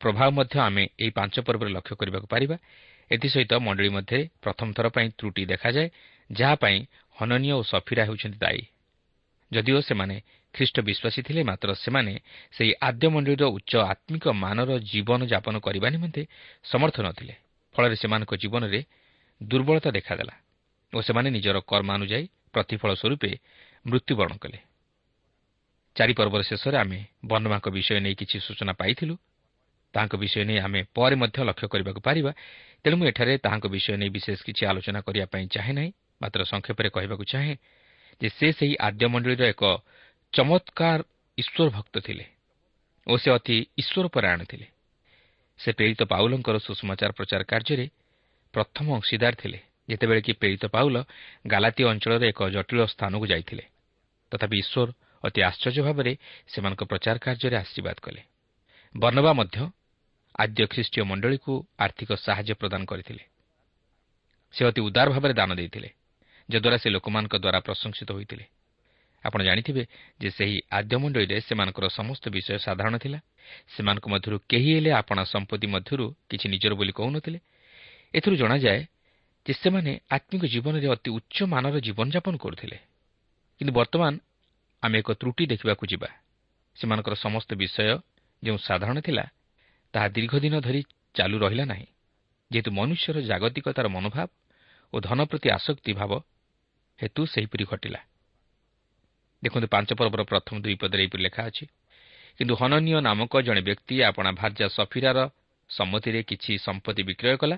[SPEAKER 2] ପ୍ରଭାବ ମଧ୍ୟ ଆମେ ଏହି ପାଞ୍ଚ ପର୍ବରେ ଲକ୍ଷ୍ୟ କରିବାକୁ ପାରିବା। ଏଥିସହିତ ମଣ୍ଡଳୀ ମଧ୍ୟରେ ପ୍ରଥମ ଥର ପାଇଁ ତ୍ରୁଟି ଦେଖାଯାଏ ଯାହା ପାଇଁ ହନନୀୟ ଓ ସଫିରା ହେଉଛନ୍ତି ଦାୟୀ। ଯଦିଓ ସେମାନେ ଖ୍ରୀଷ୍ଟ ବିଶ୍ୱାସୀ ଥିଲେ ମାତ୍ର ସେମାନେ ସେହି ଆଦ୍ୟ ମଣ୍ଡଳୀର ଉଚ୍ଚ ଆତ୍ମିକ ମାନର ଜୀବନ ଯାପନ କରିବା ନିମନ୍ତେ ସମର୍ଥ ନଥିଲେ। ଫଳରେ ସେମାନଙ୍କ ଜୀବନରେ ଦୁର୍ବଳତା ଦେଖାଦେଲା ଓ ସେମାନେ ନିଜର କର୍ମାନୁଯାୟୀ ପ୍ରତିଫଳ ସ୍ୱରୂପେ ମୃତ୍ୟୁବରଣ କଲେ। ଚାରିପର୍ବର ଶେଷରେ ଆମେ ବର୍ଣ୍ଣମାଙ୍କ ବିଷୟ ନେଇ କିଛି ସୂଚନା ପାଇଥିଲୁ। ତାହାଙ୍କ ବିଷୟ ନେଇ ଆମେ ପରେ ମଧ୍ୟ ଲକ୍ଷ୍ୟ କରିବାକୁ ପାରିବା। ତେଣୁ ମୁଁ ଏଠାରେ ତାହାଙ୍କ ବିଷୟ ନେଇ ବିଶେଷ କିଛି ଆଲୋଚନା କରିବା ପାଇଁ ଚାହେଁ ନାହିଁ। ମାତ୍ର ସଂକ୍ଷେପରେ କହିବାକୁ ଚାହେଁ ଯେ ସେ ସେହି ଆଦ୍ୟମଣ୍ଡଳୀର ଏକ ଚମତ୍କାର ଈଶ୍ୱର ଭକ୍ତ ଥିଲେ ଓ ସେ ଅତି ଈଶ୍ୱର ପରାୟଣ ଥିଲେ। ସେ ପ୍ରେରିତ ପାଉଲଙ୍କର ସୁଷମାଚାର ପ୍ରଚାର କାର୍ଯ୍ୟରେ ପ୍ରଥମ ଅଂଶୀଦାର ଥିଲେ। ଯେତେବେଳେ କି ପ୍ରେରିତ ପାଉଲ ଗାଲାତୀୟ ଅଞ୍ଚଳର ଏକ ଜଟିଳ ସ୍ଥାନକୁ ଯାଇଥିଲେ ତଥାପି ଈଶ୍ୱର ଅତି ଆଶ୍ଚର୍ଯ୍ୟ ଭାବରେ ସେମାନଙ୍କ ପ୍ରଚାର କାର୍ଯ୍ୟରେ ଆଶୀର୍ବାଦ କଲେ। ବର୍ଣ୍ଣବା ମଧ୍ୟ ଆଦ୍ୟ ଖ୍ରୀଷ୍ଟୀୟ ମଣ୍ଡଳୀକୁ ଆର୍ଥିକ ସାହାଯ୍ୟ ପ୍ରଦାନ କରିଥିଲେ। ସେ ଅତି ଉଦାର ଭାବରେ ଦାନ ଦେଇଥିଲେ ଯଦ୍ୱାରା ସେ ଲୋକମାନଙ୍କ ଦ୍ୱାରା ପ୍ରଶଂସିତ ହୋଇଥିଲେ। ଆପଣ ଜାଣିଥିବେ ଯେ ସେହି ଆଦ୍ୟ ମଣ୍ଡଳୀରେ ସେମାନଙ୍କର ସମସ୍ତ ବିଷୟ ସାଧାରଣ ଥିଲା। ସେମାନଙ୍କ ମଧ୍ୟରୁ କେହି ହେଲେ ଆପଣା ସମ୍ପତ୍ତି ମଧ୍ୟରୁ କିଛି ନିଜର ବୋଲି କହୁନଥିଲେ। ଏଥିରୁ ଜଣାଯାଏ ଯେ ସେମାନେ ଆତ୍ମିକ ଜୀବନରେ ଅତି ଉଚ୍ଚ ମାନର ଜୀବନଯାପନ କରୁଥିଲେ। କିନ୍ତୁ ବର୍ତ୍ତମାନ ଆମେ ଏକ ତ୍ରୁଟି ଦେଖିବାକୁ ଯିବା। ସେମାନଙ୍କର ସମସ୍ତ ବିଷୟ ଯେଉଁ ସାଧାରଣ ଥିଲା ତାହା ଦୀର୍ଘଦିନ ଧରି ଚାଲୁ ରହିଲା ନାହିଁ। ଯେହେତୁ ମନୁଷ୍ୟର ଜାଗତିକତାର ମନୋଭାବ ଓ ଧନ ପ୍ରତି ଆସକ୍ତି ଭାବ ହେତୁ ସେହିପରି ଘଟିଲା। ଦେଖନ୍ତୁ ପାଞ୍ଚ ପର୍ବର ପ୍ରଥମ ଦୁଇ ପଦରେ ଏହିପରି ଲେଖା ଅଛି କିନ୍ତୁ ହନନୀୟ ନାମକ ଜଣେ ବ୍ୟକ୍ତି ଆପଣା ଭାର୍ଯ୍ୟା ସଫିରାର ସମ୍ମତିରେ କିଛି ସମ୍ପତ୍ତି ବିକ୍ରୟ କଲା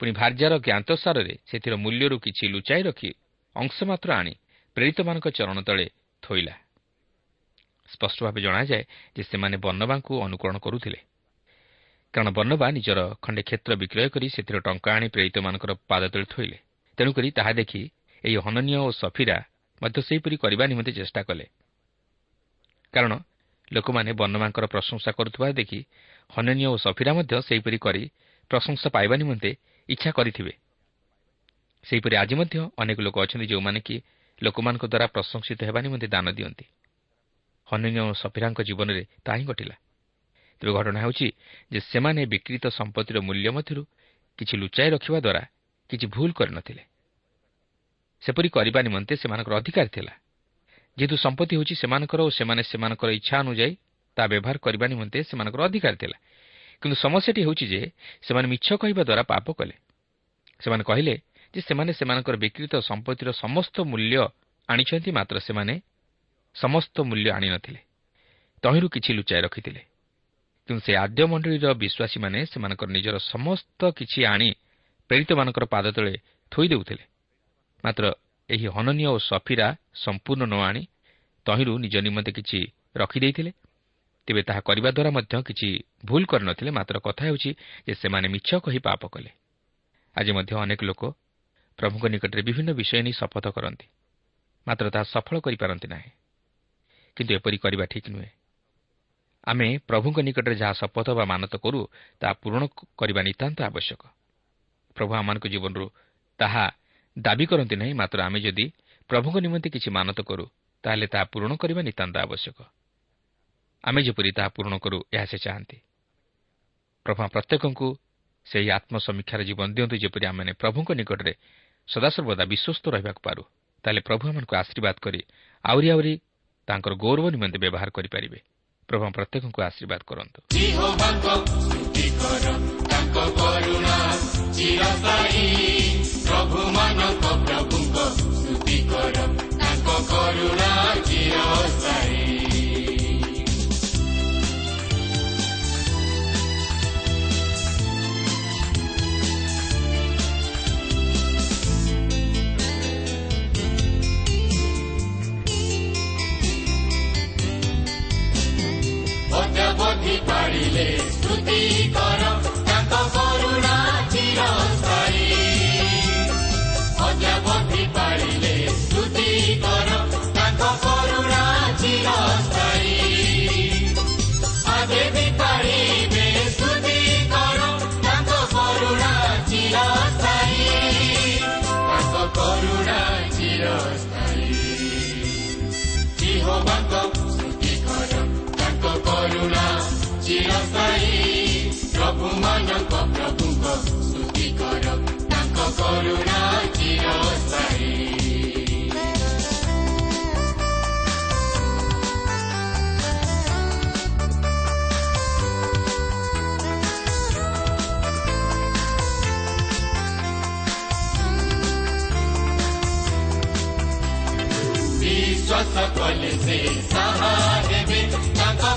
[SPEAKER 2] ପୁଣି ଭାର୍ଯ୍ୟାର ଜ୍ଞାତସାରରେ ସେଥିର ମୂଲ୍ୟରୁ କିଛି ଲୁଚାଇ ରଖି ଅଂଶ ମାତ୍ର ଆଣି ପ୍ରେରିତମାନଙ୍କ ଚରଣ ତଳେ ଥୋଇଲା। ସ୍ପଷ୍ଟ ଭାବେ ଜଣାଯାଏ ଯେ ସେମାନେ ବର୍ଣ୍ଣବାଙ୍କୁ ଅନୁକରଣ କରୁଥିଲେ। କାରଣ ବର୍ଣ୍ଣବା ନିଜର ଖଣ୍ଡେ କ୍ଷେତ୍ର ବିକ୍ରୟ କରି ସେଥିରେ ଟଙ୍କା ଆଣି ପ୍ରେରିତମାନଙ୍କର ପାଦ ତଳେ ଥୋଇଲେ। ତେଣୁକରି ତାହା ଦେଖି ଏହି ହନନୀୟ ଓ ସଫିରା ମଧ୍ୟ ସେହିପରି କରିବା ନିମନ୍ତେ ଚେଷ୍ଟା କଲେ। କାରଣ ଲୋକମାନେ ବର୍ଣ୍ଣମାଙ୍କର ପ୍ରଶଂସା କରୁଥିବା ଦେଖି ହନନୀୟ ଓ ସଫିରା ମଧ୍ୟ ସେହିପରି କରି ପ୍ରଶଂସା ପାଇବା ନିମନ୍ତେ ଇଚ୍ଛା କରିଥିବେ। ସେହିପରି ଆଜି ମଧ୍ୟ ଅନେକ ଲୋକ ଅଛନ୍ତି ଯେଉଁମାନେ କି ଲୋକମାନଙ୍କ ଦ୍ୱାରା ପ୍ରଶଂସିତ ହେବା ନିମନ୍ତେ ଦାନ ଦିଅନ୍ତି। ହନନୀୟ ଓ ସଫିରାଙ୍କ ଜୀବନରେ ତାହା ହିଁ ଘଟିଲା। ତେବେ ଘଟଣା ହେଉଛି ଯେ ସେମାନେ ବିକ୍ରିତ ସମ୍ପତ୍ତିର ମୂଲ୍ୟ ମଧ୍ୟରୁ କିଛି ଲୁଚାଇ ରଖିବା ଦ୍ୱାରା କିଛି ଭୁଲ କରିନଥିଲେ। ସେପରି କରିବା ନିମନ୍ତେ ସେମାନଙ୍କର ଅଧିକାର ଥିଲା। ଯେହେତୁ ସମ୍ପତ୍ତି ହେଉଛି ସେମାନଙ୍କର ଓ ସେମାନେ ସେମାନଙ୍କର ଇଚ୍ଛା ଅନୁଯାୟୀ ତାହା ବ୍ୟବହାର କରିବା ନିମନ୍ତେ ସେମାନଙ୍କର ଅଧିକାର ଥିଲା। କିନ୍ତୁ ସମସ୍ୟାଟି ହେଉଛି ଯେ ସେମାନେ ମିଛ କହିବା ଦ୍ୱାରା ପାପ କଲେ। ସେମାନେ କହିଲେ ଯେ ସେମାନେ ସେମାନଙ୍କର ବିକ୍ରିତ ସମ୍ପତ୍ତିର ସମସ୍ତ ମୂଲ୍ୟ ଆଣିଛନ୍ତି ମାତ୍ର ସେମାନେ ସମସ୍ତ ମୂଲ୍ୟ ଆଣିନଥିଲେ ତହିଁରୁ କିଛି ଲୁଚାଇ ରଖିଥିଲେ। କିନ୍ତୁ ସେ ଆଦ୍ୟ ମଣ୍ଡଳୀର ବିଶ୍ୱାସୀମାନେ ସେମାନଙ୍କର ନିଜର ସମସ୍ତ କିଛି ଆଣି ପ୍ରେରିତମାନଙ୍କର ପାଦ ତଳେ ଥୋଇ ଦେଉଥିଲେ। ମାତ୍ର ଏହି ହନନୀୟ ଓ ସଫିରା ସମ୍ପୂର୍ଣ୍ଣ ନ ଆଣି ତହିଁରୁ ନିଜ ନିମନ୍ତେ କିଛି ରଖିଦେଇଥିଲେ ତେବେ ତାହା କରିବା ଦ୍ୱାରା ମଧ୍ୟ କିଛି ଭୁଲ କରିନଥିଲେ। ମାତ୍ର କଥା ହେଉଛି ଯେ ସେମାନେ ମିଛ କହି ପାପ କଲେ। ଆଜି ମଧ୍ୟ ଅନେକ ଲୋକ ପ୍ରଭୁଙ୍କ ନିକଟରେ ବିଭିନ୍ନ ବିଷୟ ନେଇ ଶପଥ କରନ୍ତି। ମାତ୍ର ତାହା ସଫଳ କରିପାରନ୍ତି ନାହିଁ। କିନ୍ତୁ ଏପରି କରିବା ଠିକ୍ ନୁହେଁ। ଆମେ ପ୍ରଭୁଙ୍କ ନିକଟରେ ଯାହା ଶପଥ ବା ମାନତ କରୁ ତାହା ପୂରଣ କରିବା ନିତାନ୍ତ ଆବଶ୍ୟକ। ପ୍ରଭୁ ଆମମାନଙ୍କ ଜୀବନରୁ ତାହା ଦାବି କରନ୍ତି ନାହିଁ। ମାତ୍ର ଆମେ ଯଦି ପ୍ରଭୁଙ୍କ ନିମନ୍ତେ କିଛି ମାନତ କରୁ ତାହେଲେ ତାହା ପୂରଣ କରିବା ନିତାନ୍ତ ଆବଶ୍ୟକ। ଆମେ ଯେପରି ତାହା ପୂରଣ କରୁ ଏହା ସେ ଚାହାନ୍ତି। ପ୍ରଭୁ ପ୍ରତ୍ୟେକଙ୍କୁ ସେହି ଆତ୍ମସମୀକ୍ଷାର ଜୀବନ ଦିଅନ୍ତୁ ଯେପରି ଆମମାନେ ପ୍ରଭୁଙ୍କ ନିକଟରେ ସଦାସର୍ବଦା ବିଶ୍ୱସ୍ତ ରହିବାକୁ ପାରୁ। ତାହେଲେ ପ୍ରଭୁ ଆମମାନଙ୍କୁ ଆଶୀର୍ବାଦ କରି ଆହୁରି ଆହୁରି ତାଙ୍କର ଗୌରବ ନିମନ୍ତେ ବ୍ୟବହାର କରିପାରିବେ। ପ୍ରଭୁ ପ୍ରତ୍ୟେକଙ୍କୁ ଆଶୀର୍ବାଦ କରନ୍ତୁ।
[SPEAKER 1] ପ୍ରଭୁମାନଙ୍କ ପ୍ରଭୁଙ୍କ ସ୍ତୁତି କର ତାଙ୍କ କରୁଣା ପ୍ରଭୁମାନଙ୍କ ପ୍ରଭୁଙ୍କ ସ୍ତୁତି କର ତାଙ୍କ କରୁଣା ଚିରସ୍ଥାୟୀ ବିଶ୍ୱାସ କଲେ ସେ ସାହା ହେବେ ତାଙ୍କ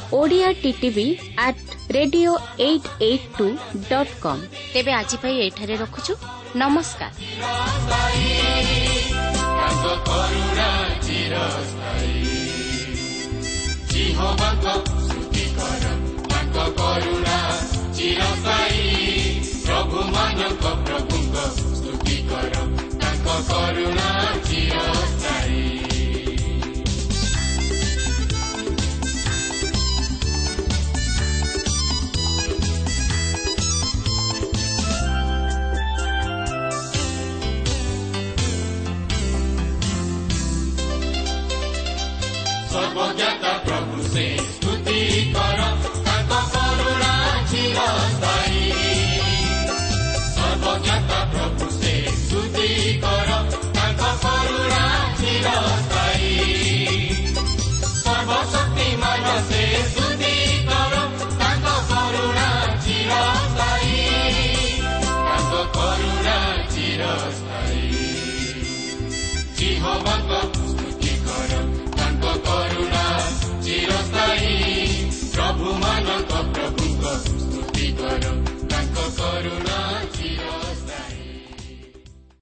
[SPEAKER 3] Odia TTV at radio eight eight two dot com ତେବେ ଆଜି ପାଇଁ ଏଠାରେ ରଖୁଛୁ। ନମସ୍କାର।
[SPEAKER 1] ତାଙ୍କ କରୁଣା ଚିରସ୍ଥାୟୀ ଜିହୋବାଙ୍କ ସ୍ତୁତି କର ତାଙ୍କ କରୁଣା ଚିରସ୍ଥାୟୀ ପ୍ରଭୁମାନଙ୍କ ପ୍ରଭୁଙ୍କ ସ୍ତୁତି କର ତାଙ୍କ କରୁଣା ଚିରସ୍ଥାୟୀ।